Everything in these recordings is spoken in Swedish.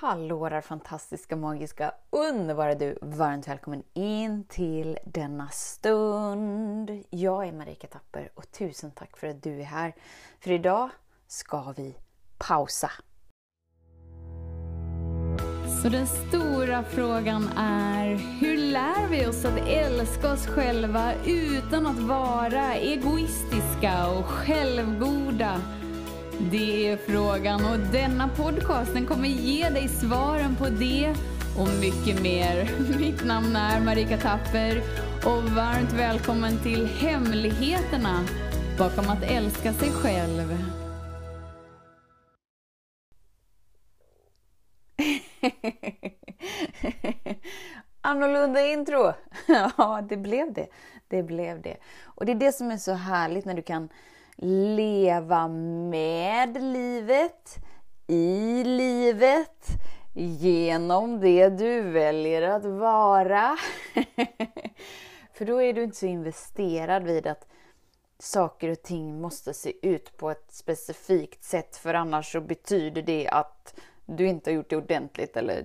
Hallå där fantastiska, magiska, underbara du! Varmt välkommen in till denna stund. Jag är Marika Tapper och tusen tack för att du är här. För idag ska vi pausa. Så den stora frågan är, hur lär vi oss att älska oss själva utan att vara egoistiska och självgoda? Det är frågan och denna podcast den kommer ge dig svaren på det och mycket mer. Mitt namn är Marika Tapper och varmt välkommen till Hemligheterna bakom att älska sig själv. Annorlunda intro! ja, det blev det. Det blev det. Och det är det som är så härligt när du kan leva med livet, i livet, genom det du väljer att vara. För då är du inte så investerad vid att saker och ting måste se ut på ett specifikt sätt för annars så betyder det att du inte har gjort det ordentligt eller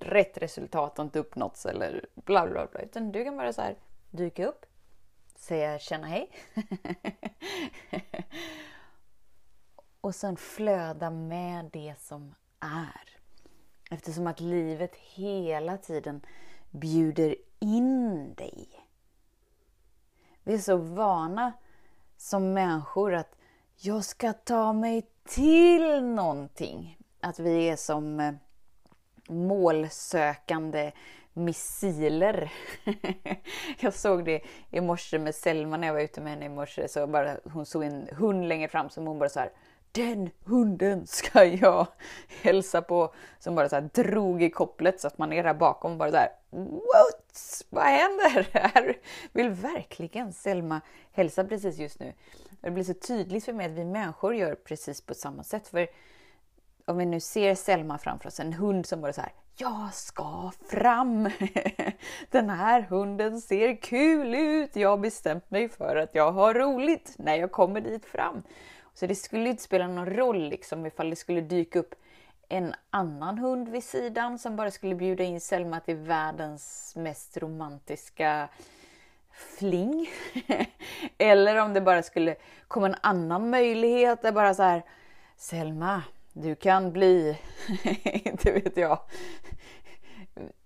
rätt resultat har inte uppnåtts eller bla bla bla. Utan du kan bara så här dyka upp, säga tjena hej. och sen flöda med det som är. Eftersom att livet hela tiden bjuder in dig. Vi är så vana som människor att jag ska ta mig till någonting. Att vi är som eh, målsökande missiler. jag såg det i morse med Selma när jag var ute med henne i morse. Så bara, hon såg en hund längre fram som hon bara så här, den hunden ska jag hälsa på. Som bara så här drog i kopplet så att man är där bakom och bara där. What? Vad händer här? Vill verkligen Selma hälsa precis just nu. Det blir så tydligt för mig att vi människor gör precis på samma sätt. För om vi nu ser Selma framför oss, en hund som bara så här, jag ska fram! Den här hunden ser kul ut! Jag har bestämt mig för att jag har roligt när jag kommer dit fram. Så det skulle inte spela någon roll liksom ifall det skulle dyka upp en annan hund vid sidan som bara skulle bjuda in Selma till världens mest romantiska fling. Eller om det bara skulle komma en annan möjlighet där bara så här Selma, du kan bli, inte vet jag,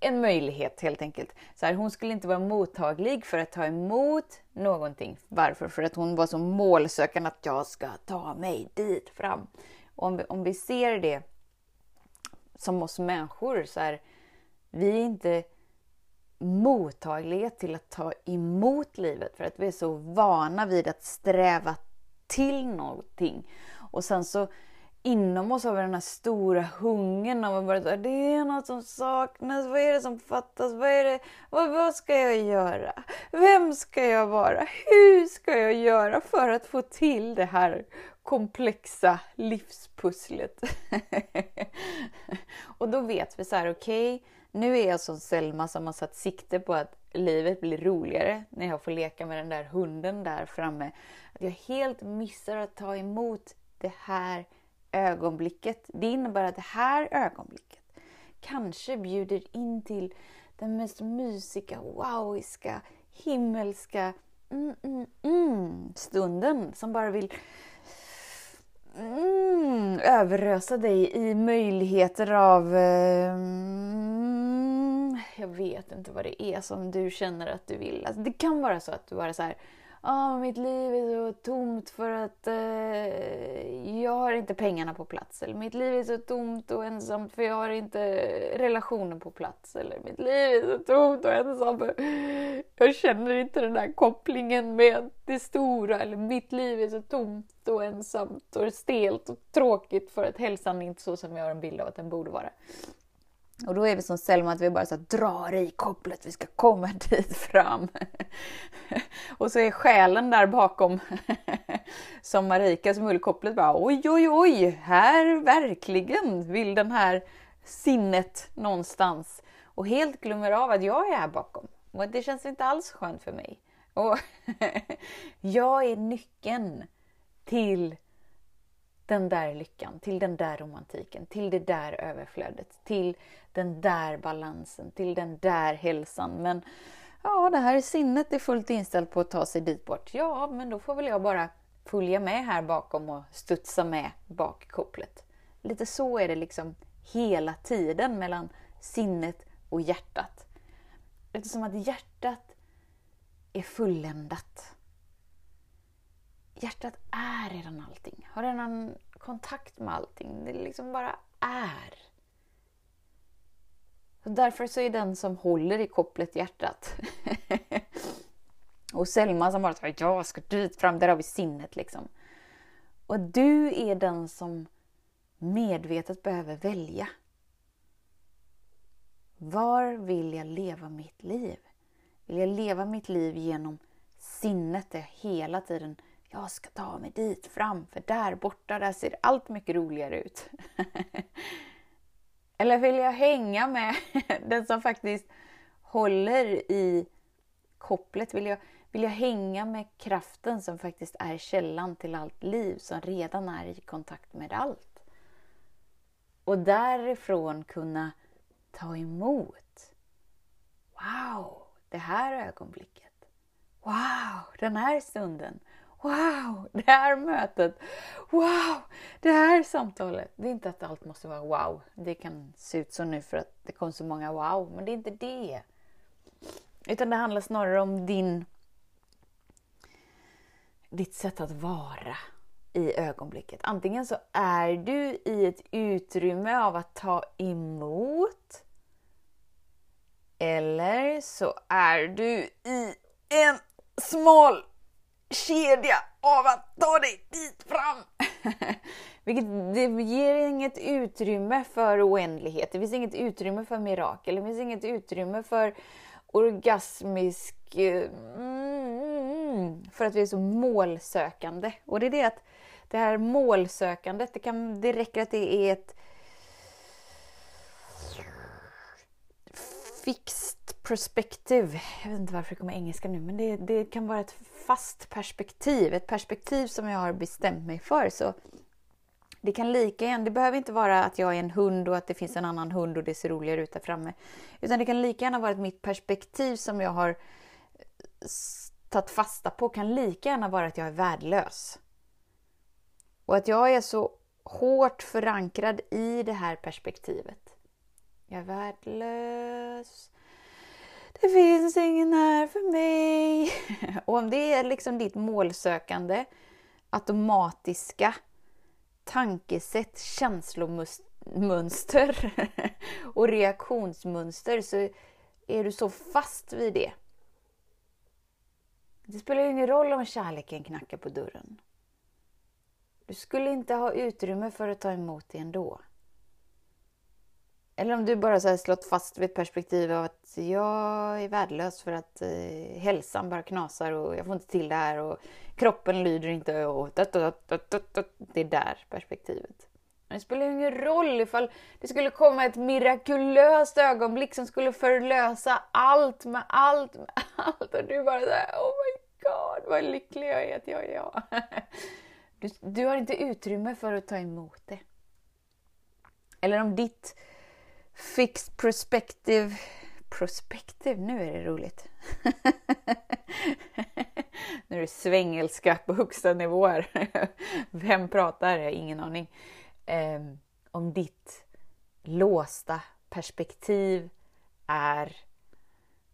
en möjlighet helt enkelt. Så här, hon skulle inte vara mottaglig för att ta emot någonting. Varför? För att hon var så målsökande att jag ska ta mig dit fram. Och om, vi, om vi ser det som oss människor, så här, vi är inte mottagliga till att ta emot livet för att vi är så vana vid att sträva till någonting. Och sen så inom oss har vi den här stora hungern. Av att bara det är något som saknas, vad är det som fattas, vad, är det, vad, vad ska jag göra, vem ska jag vara, hur ska jag göra för att få till det här komplexa livspusslet. och då vet vi så här, okej, okay, nu är jag som Selma som har satt sikte på att livet blir roligare när jag får leka med den där hunden där framme. Att jag helt missar att ta emot det här ögonblicket. Det innebär att det här ögonblicket kanske bjuder in till den mest mysiga, wowiska, himmelska mm, mm, mm, stunden som bara vill mm, överösa dig i möjligheter av... Eh, mm, jag vet inte vad det är som du känner att du vill. Alltså, det kan vara så att du bara så här oh, mitt liv är så tomt för att eh, jag har inte pengarna på plats. Eller mitt liv är så tomt och ensamt för jag har inte relationen på plats. Eller mitt liv är så tomt och ensamt för jag känner inte den där kopplingen med det stora. Eller mitt liv är så tomt och ensamt och stelt och tråkigt för att hälsan är inte så som jag har en bild av att den borde vara. Och då är vi som Selma, att vi bara så drar i kopplet, vi ska komma dit fram. och så är själen där bakom, som Marika som höll kopplet bara oj, oj, oj, här verkligen vill den här sinnet någonstans. Och helt glömmer av att jag är här bakom. Och det känns inte alls skönt för mig. Och jag är nyckeln till den där lyckan, till den där romantiken, till det där överflödet, till den där balansen, till den där hälsan. Men ja, det här sinnet är fullt inställt på att ta sig dit bort. Ja, men då får väl jag bara följa med här bakom och studsa med bakkopplet. Lite så är det liksom hela tiden mellan sinnet och hjärtat. Lite som att hjärtat är fulländat. Hjärtat är redan allting, har redan kontakt med allting. Det liksom bara är. Så därför så är den som håller i kopplet hjärtat. och Selma som bara säger jag ska dit fram, där har vi sinnet liksom. Och du är den som medvetet behöver välja. Var vill jag leva mitt liv? Vill jag leva mitt liv genom sinnet där jag hela tiden jag ska ta mig dit fram, för där borta där ser allt mycket roligare ut. Eller vill jag hänga med den som faktiskt håller i kopplet? Vill jag, vill jag hänga med kraften som faktiskt är källan till allt liv, som redan är i kontakt med allt? Och därifrån kunna ta emot. Wow, det här ögonblicket. Wow, den här stunden. Wow, det här mötet. Wow, det här samtalet. Det är inte att allt måste vara wow. Det kan se ut så nu för att det kom så många wow, men det är inte det. Utan det handlar snarare om din ditt sätt att vara i ögonblicket. Antingen så är du i ett utrymme av att ta emot eller så är du i en smal kedja av att ta dig dit fram. Vilket det ger inget utrymme för oändlighet. Det finns inget utrymme för mirakel. Det finns inget utrymme för orgasmisk... Mm, för att vi är så målsökande. Och det är det att det här målsökandet, det, kan, det räcker att det är ett fix perspective. Jag vet inte varför det kommer engelska nu, men det, det kan vara ett fast perspektiv. Ett perspektiv som jag har bestämt mig för. Så det kan lika gärna, det behöver inte vara att jag är en hund och att det finns en annan hund och det ser roligare ut där framme. Utan det kan lika gärna vara mitt perspektiv som jag har eh, tagit fasta på kan lika gärna vara att jag är värdelös. Och att jag är så hårt förankrad i det här perspektivet. Jag är värdelös. Det finns ingen här för mig. Och om det är liksom ditt målsökande, automatiska tankesätt, känslomönster och reaktionsmönster så är du så fast vid det. Det spelar ingen roll om kärleken knackar på dörren. Du skulle inte ha utrymme för att ta emot det ändå. Eller om du bara så slått fast vid ett perspektiv av att jag är värdelös för att eh, hälsan bara knasar och jag får inte till det här och kroppen lyder inte och det är där perspektivet. Men det spelar ju ingen roll ifall det skulle komma ett mirakulöst ögonblick som skulle förlösa allt med allt med allt och du bara såhär Oh my god vad lycklig jag är att jag är jag. Du, du har inte utrymme för att ta emot det. Eller om ditt fixed perspective Prospective, nu är det roligt. nu är det svengelska på högsta nivåer. Vem pratar? Jag har ingen aning. Um, om ditt låsta perspektiv är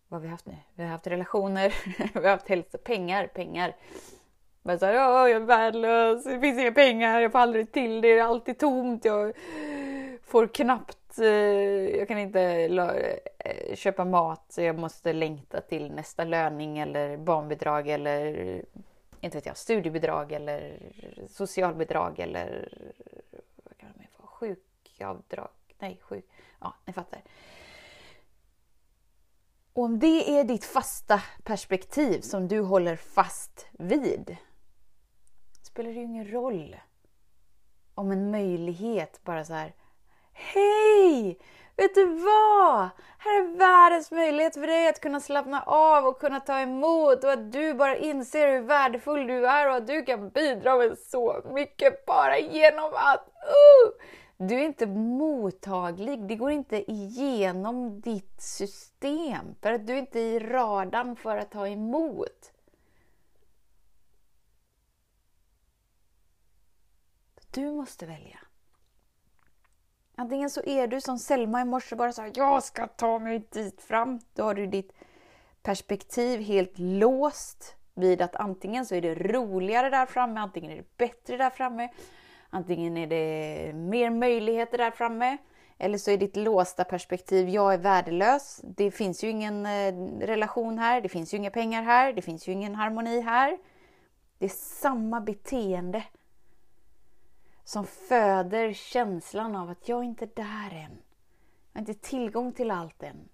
vad har vi haft nu? Vi har haft relationer, vi har haft hälsa, pengar, pengar. Men så här, jag är värdelös, det finns inga pengar, jag får aldrig till det, det är alltid tomt, jag får knappt, Eh, jag kan inte eh, köpa mat så jag måste längta till nästa löning eller barnbidrag eller inte vet jag, studiebidrag eller socialbidrag eller vad kan det vara, sjukavdrag, nej sjuk, ja ni fattar. Och om det är ditt fasta perspektiv som du håller fast vid spelar det ju ingen roll om en möjlighet bara så här Hej! vet du vad? Här är världens möjlighet för dig att kunna slappna av och kunna ta emot och att du bara inser hur värdefull du är och att du kan bidra med så mycket bara genom att uh, du är inte mottaglig. Det går inte igenom ditt system för att du inte är i radarn för att ta emot. Du måste välja. Antingen så är du som Selma i morse bara så här, jag ska ta mig dit fram. Då har du ditt perspektiv helt låst vid att antingen så är det roligare där framme, antingen är det bättre där framme, antingen är det mer möjligheter där framme, eller så är ditt låsta perspektiv, jag är värdelös, det finns ju ingen eh, relation här, det finns ju inga pengar här, det finns ju ingen harmoni här. Det är samma beteende som föder känslan av att jag inte är där än. Jag har inte tillgång till allt än.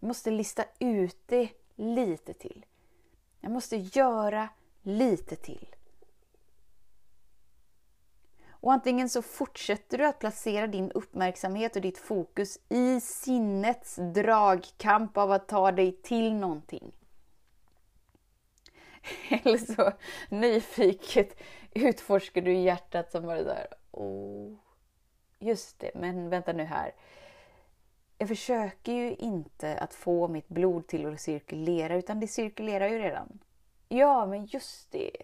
Jag måste lista ut det lite till. Jag måste göra lite till. Och antingen så fortsätter du att placera din uppmärksamhet och ditt fokus i sinnets dragkamp av att ta dig till någonting. Eller så nyfiket utforskar du hjärtat som bara där. Oh, just det, men vänta nu här. Jag försöker ju inte att få mitt blod till att cirkulera, utan det cirkulerar ju redan. Ja, men just det.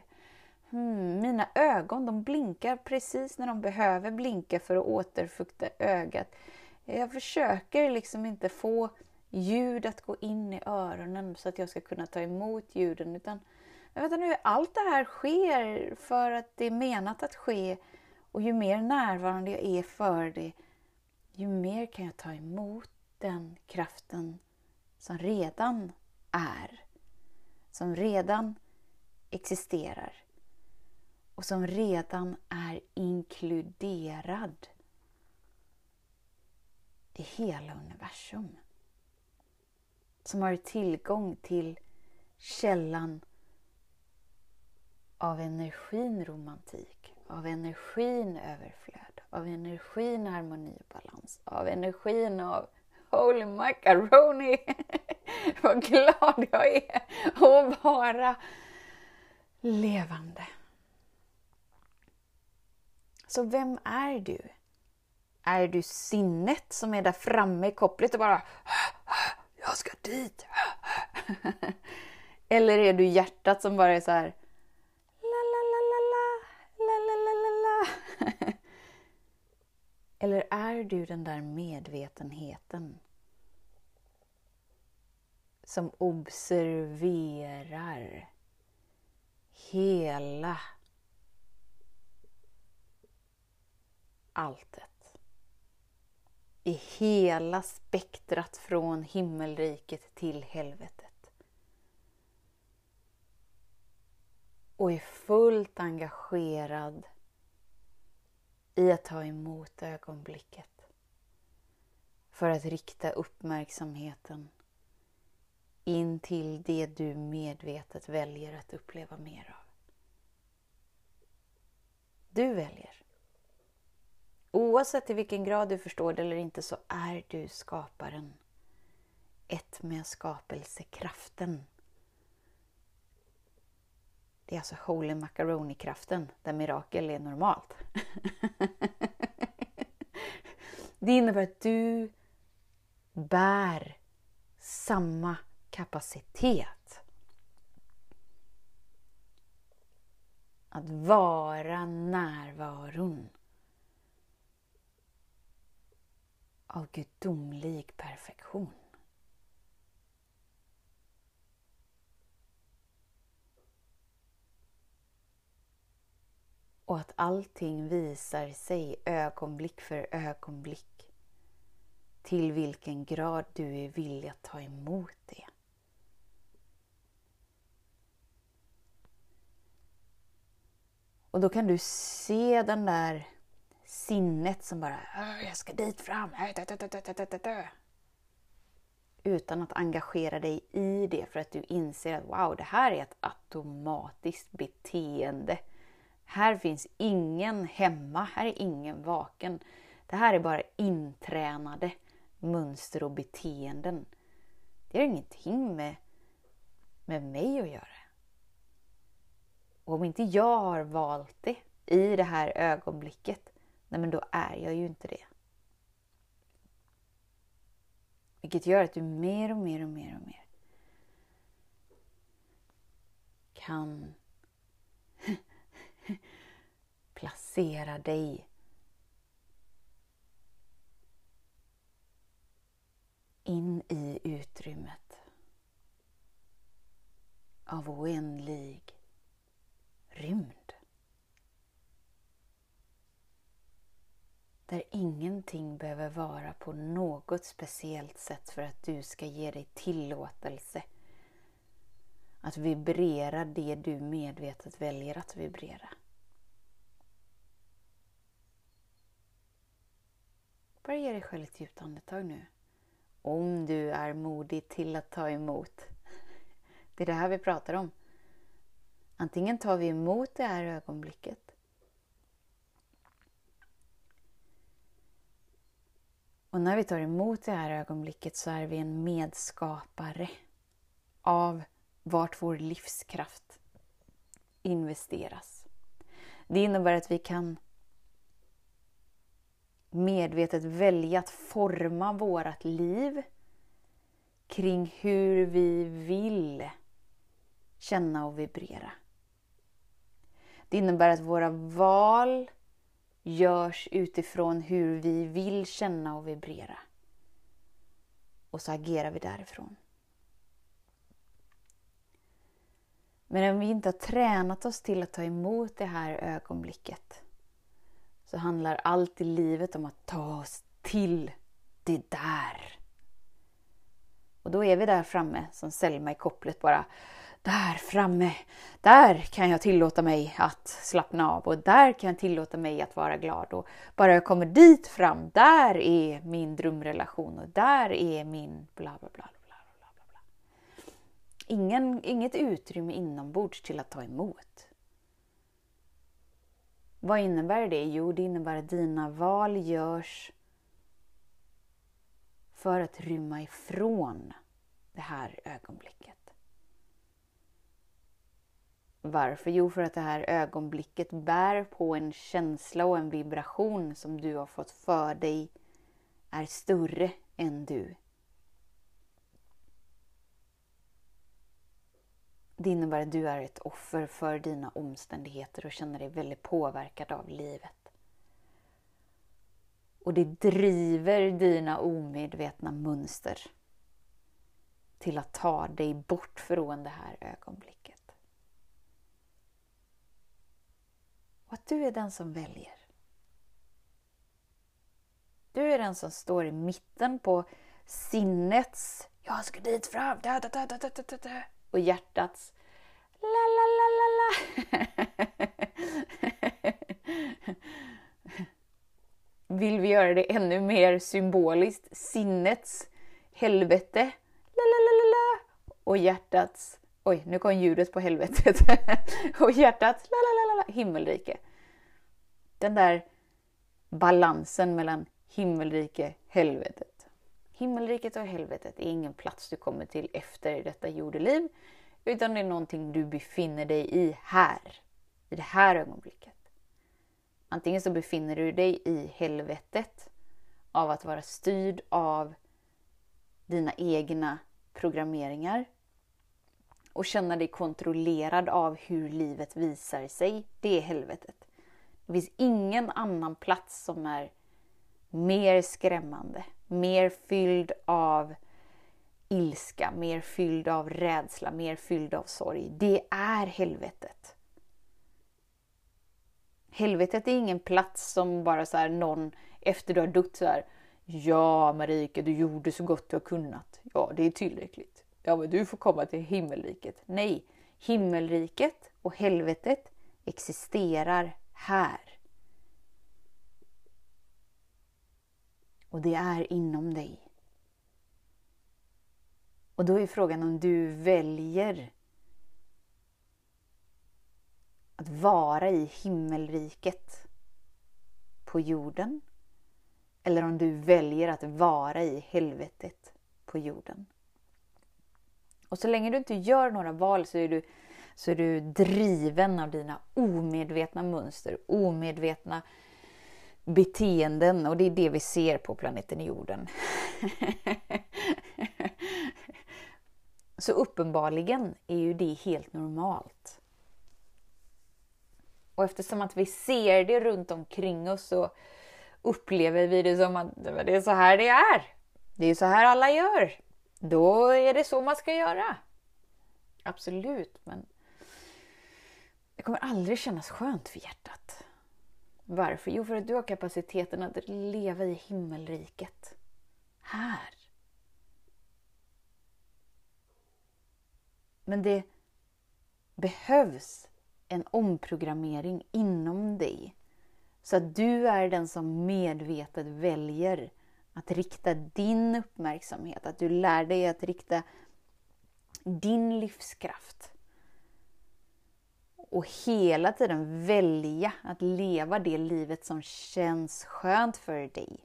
Hmm, mina ögon de blinkar precis när de behöver blinka för att återfukta ögat. Jag försöker liksom inte få ljud att gå in i öronen så att jag ska kunna ta emot ljuden, utan men vänta nu, allt det här sker för att det är menat att ske. Och ju mer närvarande jag är för det, ju mer kan jag ta emot den kraften som redan är, som redan existerar. Och som redan är inkluderad i hela universum. Som har tillgång till källan av energin romantik, av energin överflöd, av energin harmoni och balans, av energin av Holy macaroni! Vad glad jag är att vara levande. Så vem är du? Är du sinnet som är där framme i kopplet och bara Jag ska dit! Eller är du hjärtat som bara är så här Eller är du den där medvetenheten som observerar hela alltet. I hela spektrat från himmelriket till helvetet. Och är fullt engagerad i att ta emot ögonblicket. För att rikta uppmärksamheten in till det du medvetet väljer att uppleva mer av. Du väljer. Oavsett i vilken grad du förstår det eller inte så är du skaparen. Ett med skapelsekraften. Det är alltså Holy Macaroni-kraften, där mirakel är normalt. det innebär att du bär samma kapacitet. Att vara närvaron av gudomlig perfektion. Och att allting visar sig ögonblick för ögonblick till vilken grad du är villig att ta emot det. Och då kan du se den där sinnet som bara jag ska dit fram. Äh, Utan att engagera dig i det för att du inser att wow, det här är ett automatiskt beteende här finns ingen hemma, här är ingen vaken. Det här är bara intränade mönster och beteenden. Det har ingenting med, med mig att göra. Och om inte jag har valt det i det här ögonblicket, nej men då är jag ju inte det. Vilket gör att du mer och mer och mer och mer kan placera dig in i utrymmet av oändlig rymd. Där ingenting behöver vara på något speciellt sätt för att du ska ge dig tillåtelse att vibrera det du medvetet väljer att vibrera. Bara ge dig själv ett djupt andetag nu. Om du är modig till att ta emot. Det är det här vi pratar om. Antingen tar vi emot det här ögonblicket Och när vi tar emot det här ögonblicket så är vi en medskapare av vart vår livskraft investeras. Det innebär att vi kan medvetet välja att forma vårt liv kring hur vi vill känna och vibrera. Det innebär att våra val görs utifrån hur vi vill känna och vibrera. Och så agerar vi därifrån. Men om vi inte har tränat oss till att ta emot det här ögonblicket så handlar allt i livet om att ta oss till det där. Och då är vi där framme som Selma i kopplet bara där framme, där kan jag tillåta mig att slappna av och där kan jag tillåta mig att vara glad. Och bara jag kommer dit fram, där är min drömrelation och där är min bla bla bla. bla, bla, bla, bla. Ingen, inget utrymme inombords till att ta emot. Vad innebär det? Jo, det innebär att dina val görs för att rymma ifrån det här ögonblicket. Varför? Jo, för att det här ögonblicket bär på en känsla och en vibration som du har fått för dig är större än du. Det innebär att du är ett offer för dina omständigheter och känner dig väldigt påverkad av livet. Och det driver dina omedvetna mönster till att ta dig bort från det här ögonblicket. Och att du är den som väljer. Du är den som står i mitten på sinnets jag ska dit fram da, da, da, da, da, da, da, och hjärtats la la la la la. Vill vi göra det ännu mer symboliskt? Sinnets helvete la la la la la och hjärtats Oj, nu kom ljudet på helvetet. och hjärtat, la la la la, himmelrike. Den där balansen mellan himmelrike, helvetet. Himmelriket och helvetet är ingen plats du kommer till efter detta jordeliv, utan det är någonting du befinner dig i här, i det här ögonblicket. Antingen så befinner du dig i helvetet av att vara styrd av dina egna programmeringar och känna dig kontrollerad av hur livet visar sig, det är helvetet. Det finns ingen annan plats som är mer skrämmande, mer fylld av ilska, mer fylld av rädsla, mer fylld av sorg. Det är helvetet. Helvetet är ingen plats som bara så här någon efter du har dött så här. Ja Marika, du gjorde så gott du har kunnat. Ja, det är tillräckligt ja men du får komma till himmelriket. Nej, himmelriket och helvetet existerar här. Och det är inom dig. Och då är frågan om du väljer att vara i himmelriket på jorden eller om du väljer att vara i helvetet på jorden. Och så länge du inte gör några val så är du, så är du driven av dina omedvetna mönster, omedvetna beteenden och det är det vi ser på planeten jorden. så uppenbarligen är ju det helt normalt. Och eftersom att vi ser det runt omkring oss så upplever vi det som att det är så här det är. Det är så här alla gör. Då är det så man ska göra. Absolut, men det kommer aldrig kännas skönt för hjärtat. Varför? Jo, för att du har kapaciteten att leva i himmelriket. Här. Men det behövs en omprogrammering inom dig. Så att du är den som medvetet väljer att rikta din uppmärksamhet, att du lär dig att rikta din livskraft och hela tiden välja att leva det livet som känns skönt för dig.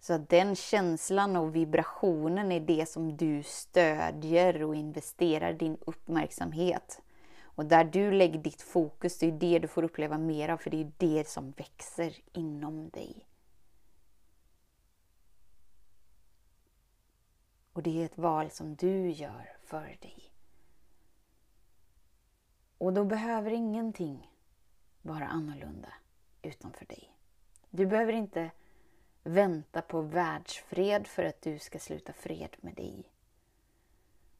Så att den känslan och vibrationen är det som du stödjer och investerar din uppmärksamhet. Och där du lägger ditt fokus, det är det du får uppleva mer av, för det är det som växer inom dig. Och det är ett val som du gör för dig. Och då behöver ingenting vara annorlunda utanför dig. Du behöver inte vänta på världsfred för att du ska sluta fred med dig.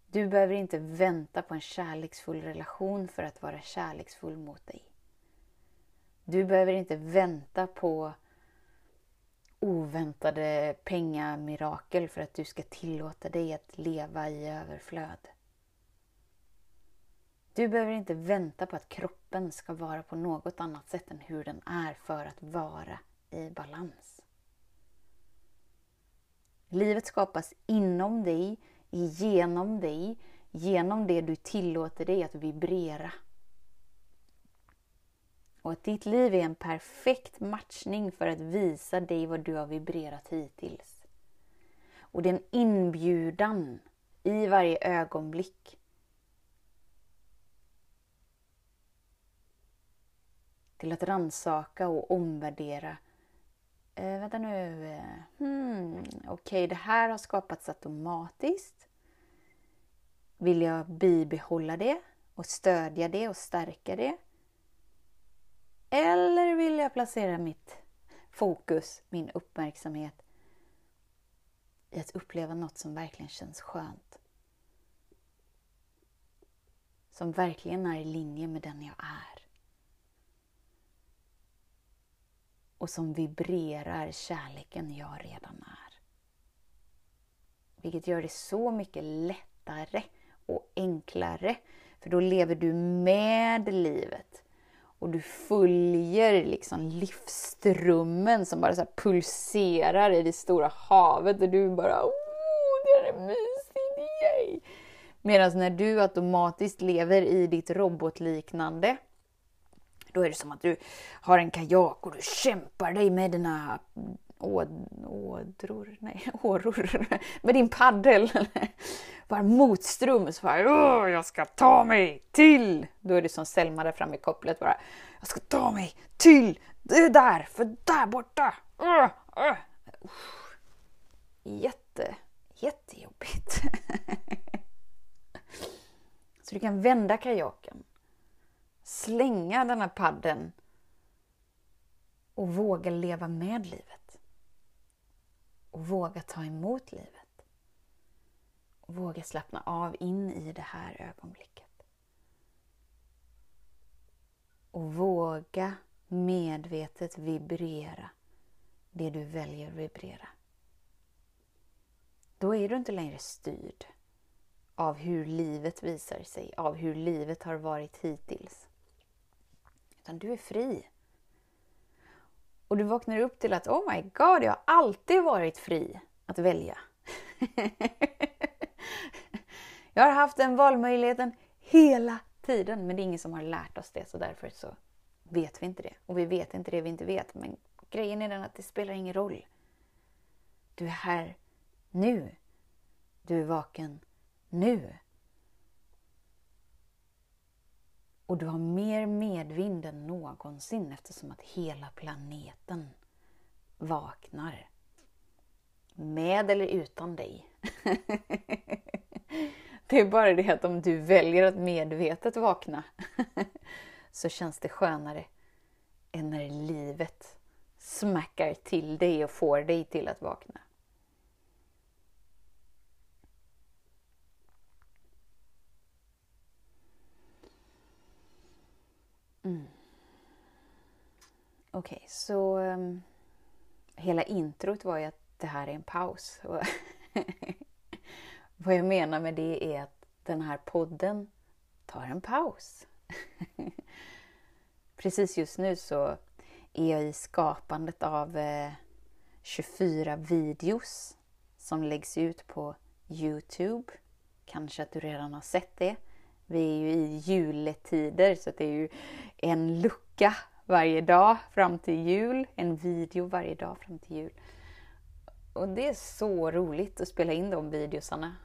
Du behöver inte vänta på en kärleksfull relation för att vara kärleksfull mot dig. Du behöver inte vänta på oväntade pengamirakel för att du ska tillåta dig att leva i överflöd. Du behöver inte vänta på att kroppen ska vara på något annat sätt än hur den är för att vara i balans. Livet skapas inom dig, genom dig, genom det du tillåter dig att vibrera. Och att ditt liv är en perfekt matchning för att visa dig vad du har vibrerat hittills. Och det är en inbjudan i varje ögonblick till att ransaka och omvärdera. Eh, vänta nu. Eh, hmm, Okej, okay, det här har skapats automatiskt. Vill jag bibehålla det och stödja det och stärka det? Eller vill jag placera mitt fokus, min uppmärksamhet i att uppleva något som verkligen känns skönt? Som verkligen är i linje med den jag är. Och som vibrerar kärleken jag redan är. Vilket gör det så mycket lättare och enklare. För då lever du med livet och du följer liksom livsströmmen som bara så pulserar i det stora havet och du bara oh, det är mysigt, yay! Medan när du automatiskt lever i ditt robotliknande då är det som att du har en kajak och du kämpar dig med dina ådror, nej, åror, med din paddel. Bara motströms. bara, jag ska ta mig till. Då är det som Selma där framme i kopplet bara, jag ska ta mig till det där, för där borta. Uh, uh. Jätte, jättejobbigt. så du kan vända kajaken, slänga den här padden och våga leva med livet och våga ta emot livet. Och våga slappna av in i det här ögonblicket. Och våga medvetet vibrera det du väljer att vibrera. Då är du inte längre styrd av hur livet visar sig, av hur livet har varit hittills. Utan du är fri och du vaknar upp till att oh my god, jag har alltid varit fri att välja. jag har haft den valmöjligheten hela tiden, men det är ingen som har lärt oss det, så därför så vet vi inte det. Och vi vet inte det vi inte vet, men grejen är den att det spelar ingen roll. Du är här nu. Du är vaken nu. Och du har mer medvind än någonsin eftersom att hela planeten vaknar. Med eller utan dig. det är bara det att om du väljer att medvetet vakna så känns det skönare än när livet smackar till dig och får dig till att vakna. Mm. Okej, okay, så um, hela introt var ju att det här är en paus. Vad jag menar med det är att den här podden tar en paus. Precis just nu så är jag i skapandet av eh, 24 videos som läggs ut på Youtube. Kanske att du redan har sett det. Vi är ju i juletider så det är ju en lucka varje dag fram till jul. En video varje dag fram till jul. Och det är så roligt att spela in de videosarna.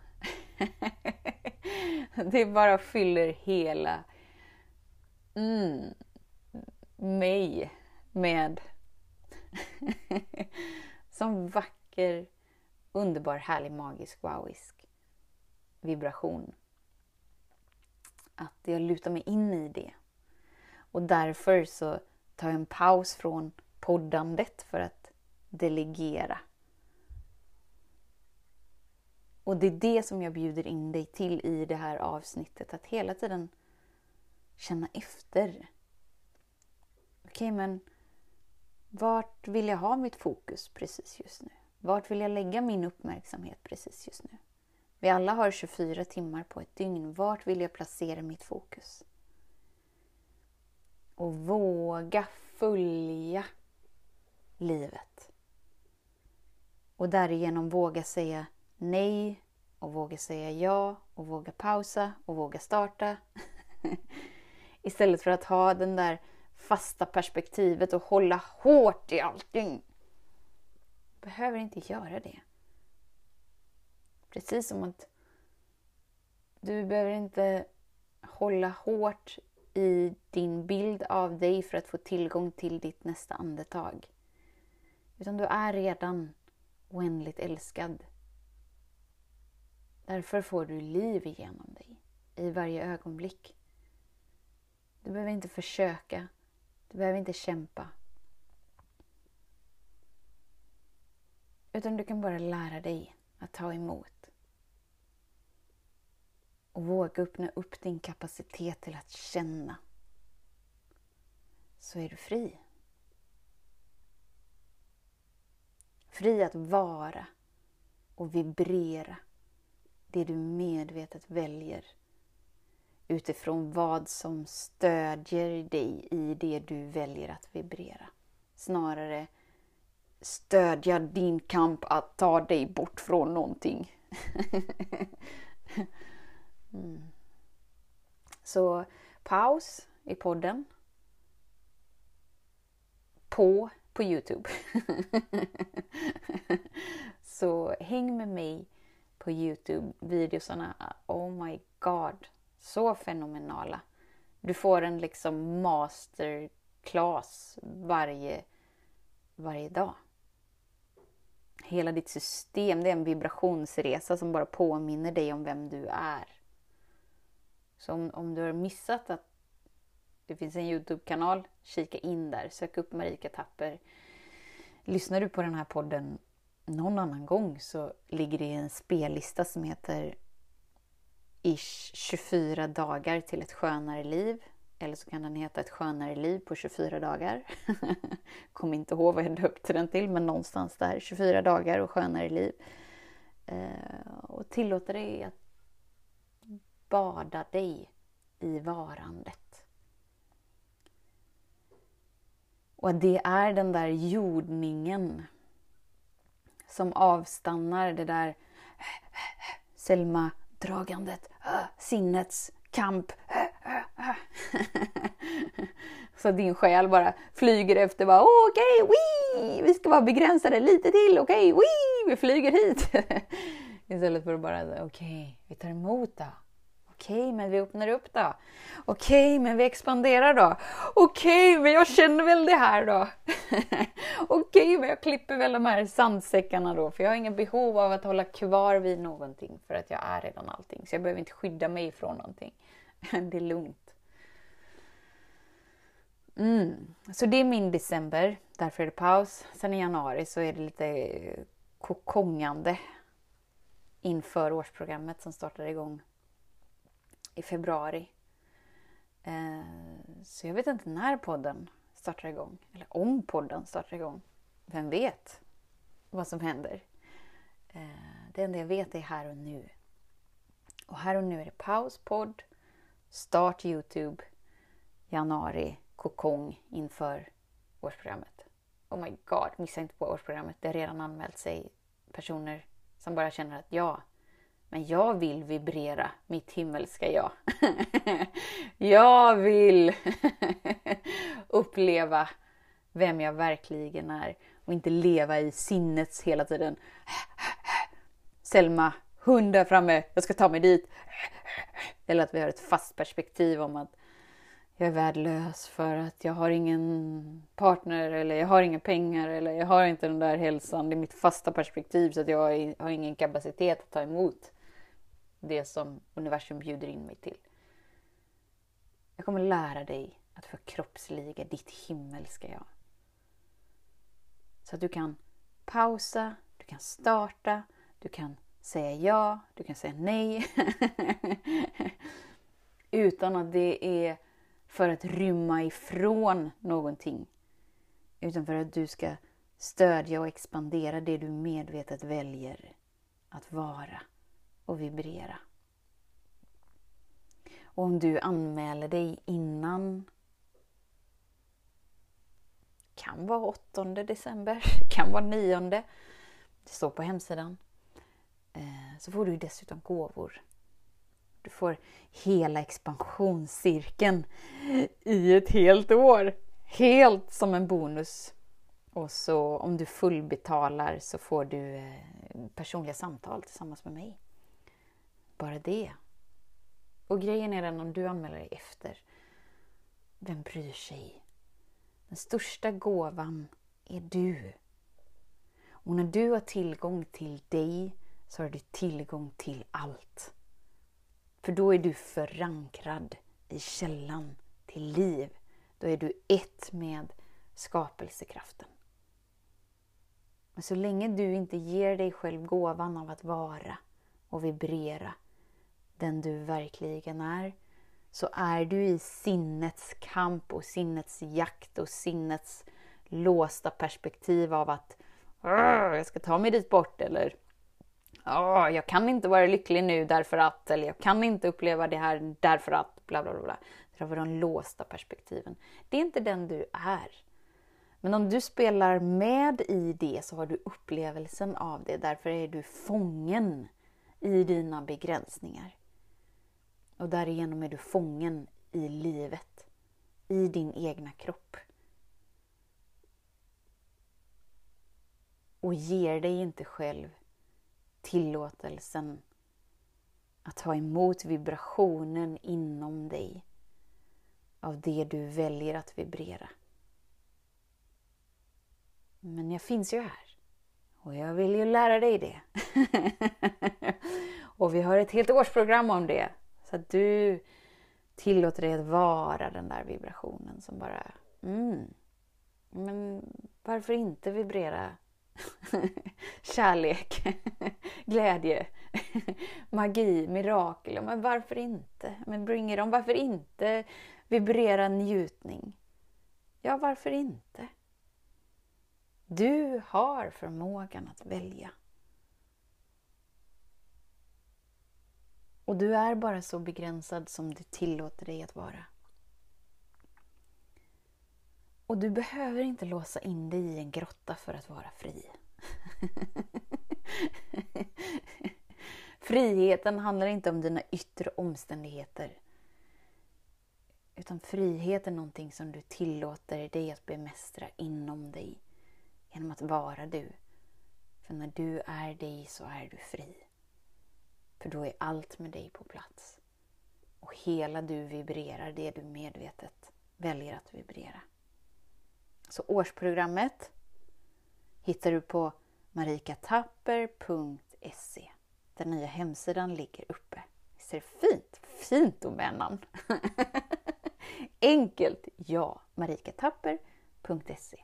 det bara fyller hela mm, mig med som vacker, underbar, härlig, magisk, wowisk vibration. Att jag lutar mig in i det. Och därför så tar jag en paus från poddandet för att delegera. Och det är det som jag bjuder in dig till i det här avsnittet. Att hela tiden känna efter. Okej, okay, men vart vill jag ha mitt fokus precis just nu? Vart vill jag lägga min uppmärksamhet precis just nu? Vi alla har 24 timmar på ett dygn. Vart vill jag placera mitt fokus? Och våga följa livet. Och därigenom våga säga nej och våga säga ja och våga pausa och våga starta. Istället för att ha den där fasta perspektivet och hålla hårt i allting. Behöver inte göra det. Precis som att du behöver inte hålla hårt i din bild av dig för att få tillgång till ditt nästa andetag. Utan du är redan oändligt älskad. Därför får du liv igenom dig i varje ögonblick. Du behöver inte försöka. Du behöver inte kämpa. Utan du kan bara lära dig att ta emot. Och våga öppna upp din kapacitet till att känna. Så är du fri. Fri att vara och vibrera det du medvetet väljer utifrån vad som stödjer dig i det du väljer att vibrera. Snarare stödja din kamp att ta dig bort från någonting. mm. Så paus i podden. På på Youtube. Så häng med mig på Youtube. Videosarna, oh my god. Så fenomenala. Du får en liksom masterclass varje, varje dag. Hela ditt system, det är en vibrationsresa som bara påminner dig om vem du är. Så om, om du har missat att det finns en Youtube-kanal, kika in där. Sök upp Marika Tapper. Lyssnar du på den här podden någon annan gång så ligger det en spellista som heter ish 24 dagar till ett skönare liv. Eller så kan den heta ett skönare liv på 24 dagar. Kommer inte ihåg vad jag döpte den till, men någonstans där. 24 dagar och skönare liv. Eh, och tillåta dig att bada dig i varandet. Och det är den där jordningen som avstannar det där Selma-dragandet, äh, sinnets kamp. Så att din själ bara flyger efter bara okej, okay, vi ska vara begränsade lite till, okej, okay, vi flyger hit. Istället för att bara okej, okay, vi tar emot då. Okej, men vi öppnar upp då. Okej, men vi expanderar då. Okej, men jag känner väl det här då. Okej, men jag klipper väl de här sandsäckarna då. För jag har inget behov av att hålla kvar vid någonting. För att jag är redan allting. Så jag behöver inte skydda mig från någonting. det är lugnt. Mm. Så det är min december. Därför är det paus. Sen i januari så är det lite kokongande inför årsprogrammet som startar igång i februari. Eh, så jag vet inte när podden startar igång. Eller om podden startar igång. Vem vet vad som händer? Eh, det enda jag vet är här och nu. Och här och nu är det paus, podd, start Youtube, januari, kokong inför årsprogrammet. Oh my god, missa inte på årsprogrammet. Det har redan anmält sig personer som bara känner att ja, men jag vill vibrera mitt himmelska jag. jag vill uppleva vem jag verkligen är och inte leva i sinnets hela tiden. Selma, hund där framme, jag ska ta mig dit. Eller att vi har ett fast perspektiv om att jag är värdelös för att jag har ingen partner eller jag har inga pengar eller jag har inte den där hälsan. Det är mitt fasta perspektiv så att jag har ingen kapacitet att ta emot det som universum bjuder in mig till. Jag kommer lära dig att förkroppsliga ditt himmelska jag. Så att du kan pausa, du kan starta, du kan säga ja, du kan säga nej. Utan att det är för att rymma ifrån någonting. Utan för att du ska stödja och expandera det du medvetet väljer att vara och vibrera. Och om du anmäler dig innan kan vara 8 december, kan vara 9. Det står på hemsidan. Eh, så får du dessutom gåvor. Du får hela expansionscirkeln i ett helt år. Helt som en bonus. Och så om du fullbetalar så får du eh, personliga samtal tillsammans med mig. Bara det. Och grejen är den om du anmäler dig efter. Vem bryr sig? Den största gåvan är du. Och när du har tillgång till dig så har du tillgång till allt. För då är du förankrad i källan till liv. Då är du ett med skapelsekraften. Men så länge du inte ger dig själv gåvan av att vara och vibrera den du verkligen är, så är du i sinnets kamp och sinnets jakt och sinnets låsta perspektiv av att jag ska ta mig dit bort eller jag kan inte vara lycklig nu därför att, eller jag kan inte uppleva det här därför att, bla bla bla. Det var de låsta perspektiven. Det är inte den du är. Men om du spelar med i det så har du upplevelsen av det. Därför är du fången i dina begränsningar. Och därigenom är du fången i livet, i din egna kropp. Och ger dig inte själv tillåtelsen att ta emot vibrationen inom dig av det du väljer att vibrera. Men jag finns ju här och jag vill ju lära dig det. och vi har ett helt årsprogram om det så att du tillåter dig att vara den där vibrationen som bara, mm, men varför inte vibrera kärlek, glädje, magi, mirakel. Men varför inte? Men bring it on. Varför inte vibrera njutning? Ja, varför inte? Du har förmågan att välja. Och du är bara så begränsad som du tillåter dig att vara. Och du behöver inte låsa in dig i en grotta för att vara fri. Friheten handlar inte om dina yttre omständigheter. Utan frihet är någonting som du tillåter dig att bemästra inom dig genom att vara du. För när du är dig så är du fri. För då är allt med dig på plats. Och hela du vibrerar det du medvetet väljer att vibrera. Så årsprogrammet hittar du på marikatapper.se. Den nya hemsidan ligger uppe. Visst är det fint? Fint domännamn! Enkelt, ja. marikatapper.se.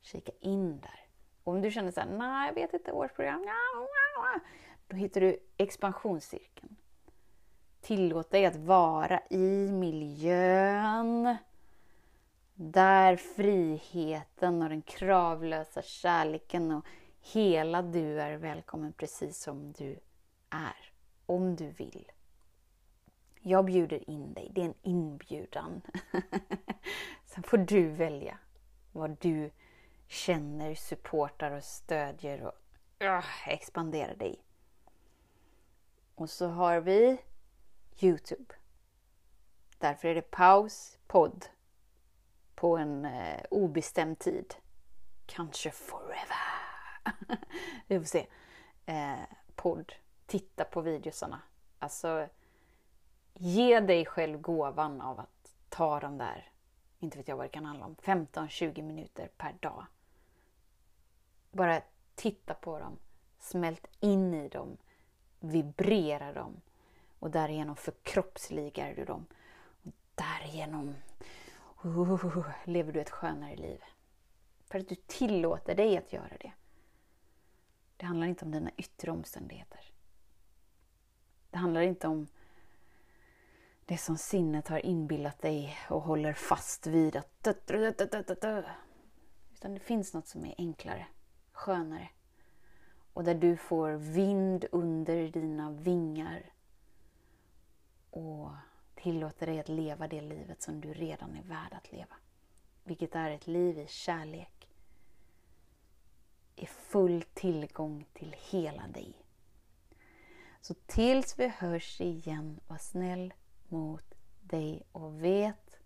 Kika in där. Och om du känner så här, nej jag vet inte, årsprogram, då hittar du expansionscirkeln. Tillåt dig att vara i miljön där friheten och den kravlösa kärleken och hela du är välkommen precis som du är. Om du vill. Jag bjuder in dig. Det är en inbjudan. Sen får du välja vad du känner, supportar och stödjer och uh, expanderar dig. Och så har vi Youtube. Därför är det paus, podd på en eh, obestämd tid. Kanske forever. Vi får se. Eh, podd. Titta på videosarna. Alltså, ge dig själv gåvan av att ta de där, inte vet jag vad det kan handla om, 15-20 minuter per dag. Bara titta på dem, smält in i dem, vibrerar dem och därigenom förkroppsligar du dem. Och därigenom oh, lever du ett skönare liv. För att du tillåter dig att göra det. Det handlar inte om dina yttre omständigheter. Det handlar inte om det som sinnet har inbillat dig och håller fast vid. Att Utan det finns något som är enklare, skönare. Och där du får vind under dina vingar. Och tillåter dig att leva det livet som du redan är värd att leva. Vilket är ett liv i kärlek. I full tillgång till hela dig. Så tills vi hörs igen, var snäll mot dig och vet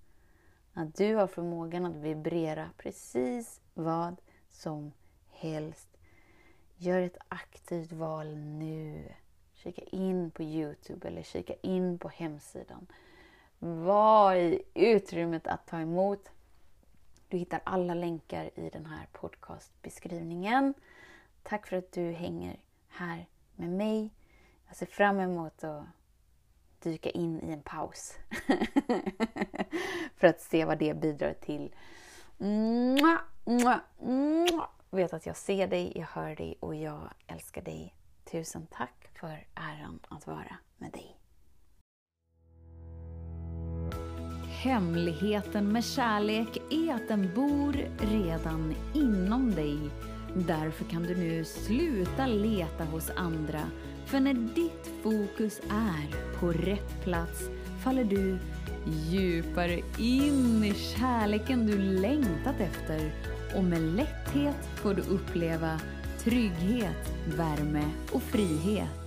att du har förmågan att vibrera precis vad som helst. Gör ett aktivt val nu. Kika in på Youtube eller kika in på hemsidan. Var i utrymmet att ta emot. Du hittar alla länkar i den här podcastbeskrivningen. Tack för att du hänger här med mig. Jag ser fram emot att dyka in i en paus. för att se vad det bidrar till. Mua, mua, mua och Vet att jag ser dig, jag hör dig och jag älskar dig. Tusen tack för äran att vara med dig. Hemligheten med kärlek är att den bor redan inom dig. Därför kan du nu sluta leta hos andra. För när ditt fokus är på rätt plats faller du djupare in i kärleken du längtat efter och med lätthet får du uppleva trygghet, värme och frihet.